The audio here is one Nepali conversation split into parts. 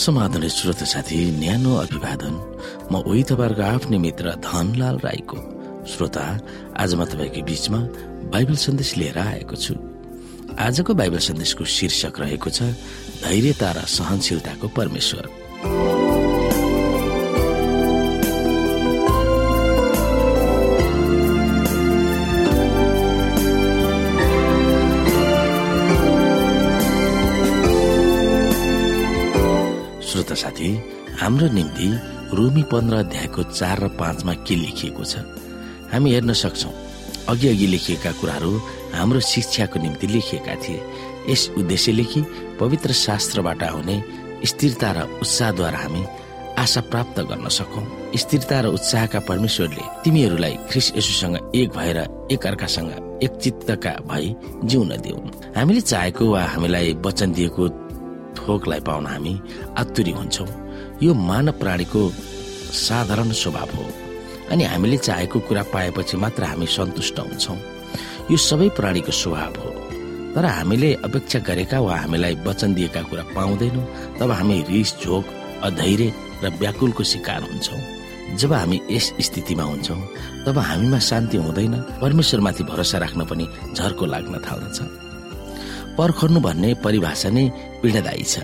समाधान श्रोत साथी न्यानो अभिवादन। म उही तपाईँहरूको आफ्नै मित्र धनलाल राईको श्रोता। आज म तपाईँको बीचमा बाइबल सन्देश लिएर आएको छु। आजको बाइबल सन्देशको शीर्षक रहेको छ धैर्यता र सहनशीलताको परमेश्वर। साथी हाम्रो निम्ति रोमी पन्ध्र अध्यायको चार र पाँचमा के लेखिएको छ? हामी हेर्न सक्छौ। अघि अघि लेखिएका कुराहरू हाम्रो शिक्षाको निम्ति लेखिएका थिए। यस उद्देश्यले कि पवित्र शास्त्रबाट आउने स्थिरता र उत्साहद्वारा हामी आशा प्राप्त गर्न सकौं। स्थिरता र उत्साहका परमेश्वरले तिमीहरूलाई ख्रिस यसुसँग एक भएर एक अर्कासँग एक चित्तका भई जिउन देऊन्। हामीले चाहेको वा हामीलाई वचन दिएको थोकलाई पाउन हामी आतुरी हुन्छौँ। यो मानव प्राणीको साधारण स्वभाव हो। अनि हामीले चाहेको कुरा पाएपछि मात्र हामी सन्तुष्ट हुन्छौँ। यो सबै प्राणीको स्वभाव हो। तर हामीले अपेक्षा गरेका वा हामीलाई वचन दिएका कुरा पाउँदैनौँ। तब हामी रिस झोक अधैर्य र व्याकुलको शिकार हुन्छौँ। जब हामी यस स्थितिमा हुन्छौँ तब हामीमा शान्ति हुँदैन। परमेश्वरमाथि भरोसा राख्न पनि झर्को लाग्न थाल्दछ। पर्खनु भन्ने परिभाषा नै पीडादायी छ।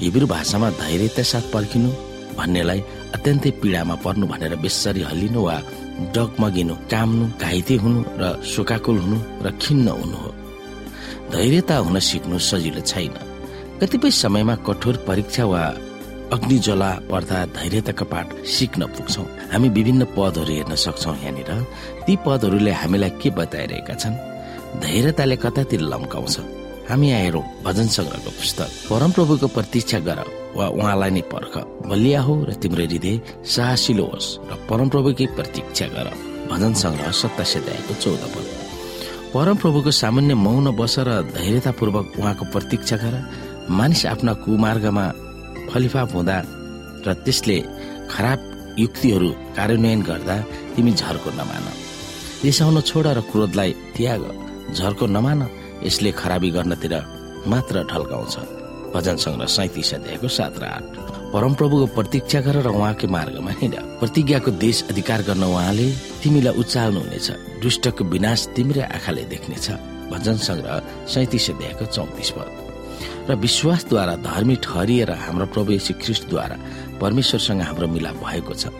हिब्रू भाषामा धैर्यता साथ पर्खिनु भन्नेलाई अत्यन्तै पीडामा पर्नु भनेर बेसरी हल्लिनु वा डगमगिनु काम्नु घाइते हुनु र शोकाकुल हुनु र खिन्न हुनु हो। धैर्यता हुन सिक्नु सजिलो छैन। कतिपय समयमा कठोर परीक्षा वा अग्निज्वला पर्दा धैर्यताका पाठ सिक्न पुग्छौ। हामी विभिन्न पदहरू हेर्न सक्छौ यहाँनिर। ती पदहरूले हामीलाई के बताइरहेका छन्? धैर्यताले कतातिर लम्काउँछ। हामी हेरौँ भजन सङ्ग्रहको पुस्तक परमप्रभुको प्रतीक्षा गर वा उहाँलाई नै पर्ख। बलिया हो र तिम्रो हृदय साहसिलो होस् र परमप्रभुकै प्रतीक्षा गर। भजन सङ्ग्रह सत्तासी चौध पद। परमप्रभुको सामान्य मौन बस र धैर्यतापूर्वक उहाँको प्रतीक्षा गर। मानिस आफ्ना कुमार्गमा फलिफाप हुँदा र त्यसले खराब युक्तिहरू कार्यान्वयन गर्दा तिमी झर्को नमान। रिसाउन छोड र क्रोधलाई त्याग झर्को नमान। यसले खराबी गर्नतिर मात्र ढल्काउँछ। भजन सङ्ग्रह सैतिस अध्यायको सात र आठ। परमप्रभुको प्रतीक्षा गर र उहाँकै मार्गमा हिँड। प्रतिज्ञाको देश अधिकार गर्न उहाँले तिमीलाई उचाल्नुहुनेछ दुष्टको विनाश तिम्रै आँखाले देख्नेछ। भजन सङ्ग्रह सैतिस अध्यायको चौतिस पद। र विश्वासद्वारा धर्मी ठहरिएर हाम्रो प्रभु यसी ख्रिस्टद्वारा परमेश्वरसँग हाम्रो मिलाप भएको छ।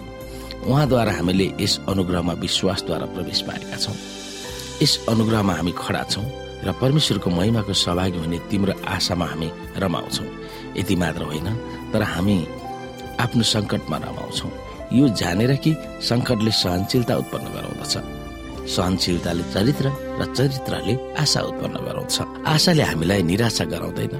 उहाँद्वारा हामीले यस अनुग्रहमा विश्वासद्वारा प्रवेश पाएका छौँ। यस अनुग्रहमा हामी खडा छौँ। र परमेश्वरको महिमाको सहभागी हुने तिम्रो आशामा हामी रमाउँछौ। यति मात्र होइन तर हामी आफ्नो सङ्कटमा रमाउँछौ। यो जानेर कि सङ्कटले सहनशीलता उत्पन्न गराउँदछ। सहनशीलताले चरित्र र चरित्रले आशा उत्पन्न गराउँछ। आशाले हामीलाई निराशा गराउँदैन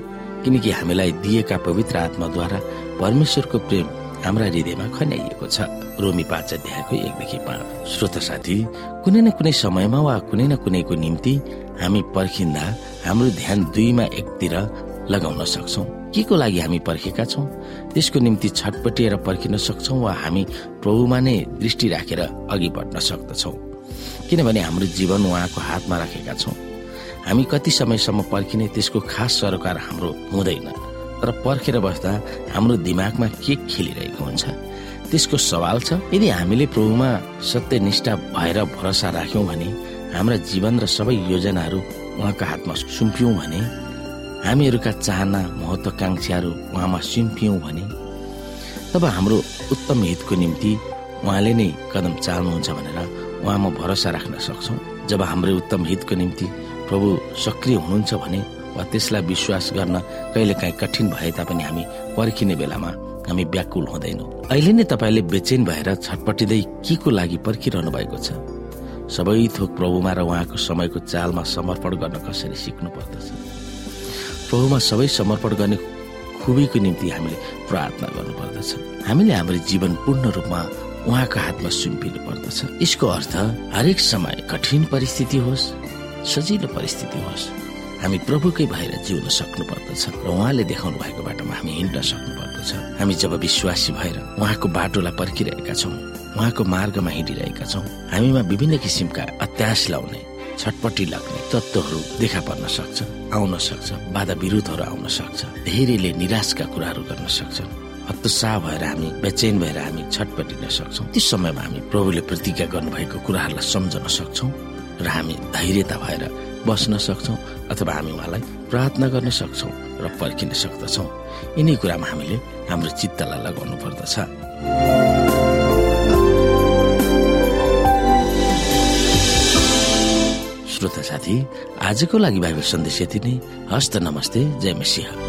किनकि हामीलाई दिएका पवित्र आत्माद्वारा परमेश्वरको प्रेम हाम्रा हृदयमा खन्याइएको छ। रोमी पाँच अध्यायको एकदेखि पाँच श्रोत साथी कुनै न कुनै समयमा वा कुनै न कुनैको निम्ति हामी पर्खिँदा हाम्रो ध्यान दुईमा एकतिर लगाउन सक्छौ। के को लागि हामी पर्खेका छौँ? त्यसको निम्ति छटपटिएर पर्खिन सक्छौ वा हामी प्रभुमा नै दृष्टि राखेर अघि बढ्न सक्दछौ। किनभने हाम्रो जीवन उहाँको हातमा राखेका छौँ। हामी कति समयसम्म पर्खिने त्यसको खास सरोकार हाम्रो हुँदैन। तर पर्खेर बस्दा हाम्रो दिमागमा के खेलिरहेको हुन्छ? त्यसको सवाल छ यदि हामीले प्रभुमा सत्यनिष्ठा भएर भरोसा राख्यौँ भने हाम्रा जीवन र सबै योजनाहरू उहाँको हातमा सुम्प्यौँ भने हामीहरूका चाहना महत्वाकांक्षाहरू उहाँमा सुम्पियौँ भने तब हाम्रो उत्तम हितको निम्ति उहाँले नै कदम चाल्नुहुन्छ भनेर उहाँमा भरोसा राख्न सक्छौँ। जब हाम्रो उत्तम हितको निम्ति प्रभु सक्रिय हुनुहुन्छ भने वा त्यसलाई विश्वास गर्न कहिलेकाहीँ कठिन भए तापनि हामी पर्खिने बेलामा हामी व्याकुल हुँदैनौँ। अहिले नै तपाईँले बेचेन भएर छटपटिँदै के को लागि पर्खिरहनु भएको छ? सबै थोक प्रभुमा र उहाँको समयको चालमा समर्पण गर्न कसरी सिक्नु पर्दछ प्रभुमा सबै समर्पण गर्ने खुबीको निम्ति हामीले प्रार्थना गर्नुपर्दछ। हामीले हाम्रो जीवन पूर्ण रूपमा उहाँको हातमा सुम्पिनु पर्दछ यसको अर्थ हरेक समय कठिन परिस्थिति होस् सजिलो परिस्थिति होस्। हामी प्रभुकै भएर जिउन सक्नु पर्दछ र उहाँले देखाउनु भएको बाटोमा हामी हिँड्न सक्नु पर्दछ हामी जब विश्वासी भएर उहाँको बाटोलाई पर्खिरहेका छौँ उहाँको मार्गमा हिँडिरहेका छौँ हामीमा विभिन्न किसिमका अत्यास लाउने छटपट्टि लाग्ने तत्त्वहरू देखा पर्न सक्छ आउन सक्छ बाधा विरोधहरू आउन सक्छ धेरैले निराशका कुराहरू गर्न सक्छन्। हतोत्साह भएर हामी बेचैन भएर हामी छटपटिन सक्छौँ। त्यस समयमा हामी प्रभुले प्रतिज्ञा गर्नुभएको कुराहरूलाई सम्झन सक्छौँ र हामी धैर्यता भएर बस्न सक्छौँ। अथवा हामी उहाँलाई प्रार्थना गर्न सक्छौँ र पर्खिन सक्दछौँ। यिनै कुरामा हामीले हाम्रो चित्तलाई लगाउनु पर्दछ। श्रोता साथी आजको लागि बाइबल सन्देश यति नै। हस्त नमस्ते जय मसिंह।